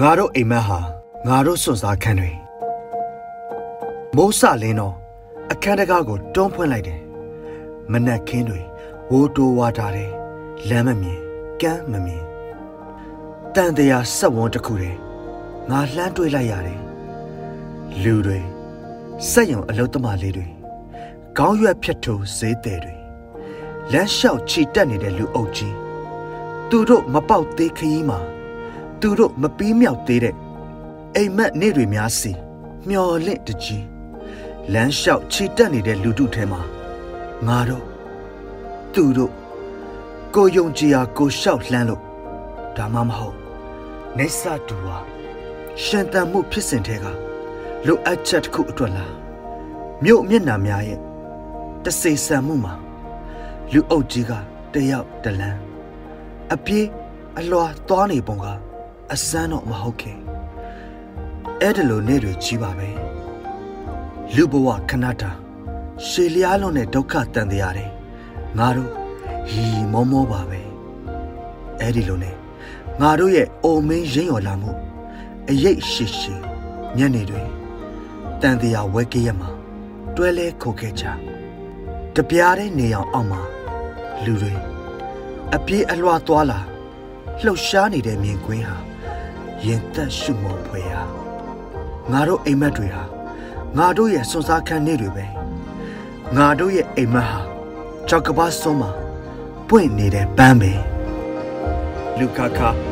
ငါတို့အိမ်မက်ဟာငါတို့စွန့်စားခန်းတွေမိုးစလင်းတော့အခန်းတကားကိုတွန်းဖွင့်လိုက်တယ်မနက်ခင်းတွေဝိုးတိုးဝါတာတယ်လမ်းမမြင်ကမ်းမမြင်တန်တရားဆက်ဝန်းတစ်ခုတည်းငါလှမ်းတွေးလိုက်ရတယ်လူတွေစက်ယုံအလုတ်သမားလေးတွေခေါင်းရွက်ဖြတ်ထိုးဈေးတယ်တွေလမ်းလျှောက်ခြိတက်နေတဲ့လူအုပ်ကြီးသူတို့မပေါက်သေးခရီးမှာ သူတို့မပြီးမြောက်သေးတဲ့အိမ်မက်နေ့တွေများစီမျော်လင့်တကြီးလမ်းလျှောက်ခြိတက်နေတဲ့လူတို့ထဲမှာငါတို့သူတို့ကိုယုံကြည်ရာကိုလျှောက်လှမ်းလို့ဒါမှမဟုတ်နေဆာတူဟာရှင်တန်မှုဖြစ်စဉ်ထဲကလိုအပ်ချက်တစ်ခုအတွက်လားမြို့မျက်နှာများရဲ့တစေဆန်မှုမှာလူအုပ်ကြီးကတယောက်တလန်းအပြေးအလွာသွားနေပုံက အစမ်းတော့မဟုတ်ခင်အဲ့ဒါလိုနေတွေကြီးပါပဲလူဘဝခဏတာရှေလျားလုံးနဲ့ဒုက္ခတန်တရားတယ်ငါတို့ဟီမောမောပါပဲအဲ့ဒီလိုနဲ့ငါတို့ရဲ့အိုမင်းရင်းရော်လာမှုအရေးရှိရှိညနေတွေတန်တရားဝဲကရမှာတွဲလဲခိုခဲ့ကြတပြားတဲ့နေအောင်အောက်မှာလူတွေအပြေးအလွှာသွားလာလှုပ်ရှားနေတဲ့မြင်ကွင်းဟာ ရင်သက်ရှုမောဖွယ်ဟာငါတို့အိမ်မက်တွေဟာငါတို့ရဲ့စွန်စားခန်းနေတွေပဲငါတို့ရဲ့အိမ်မက်ဟာကြောက်ကပါဆုံးမှာပွင့်နေတဲ့ပန်းပဲလူကာကာ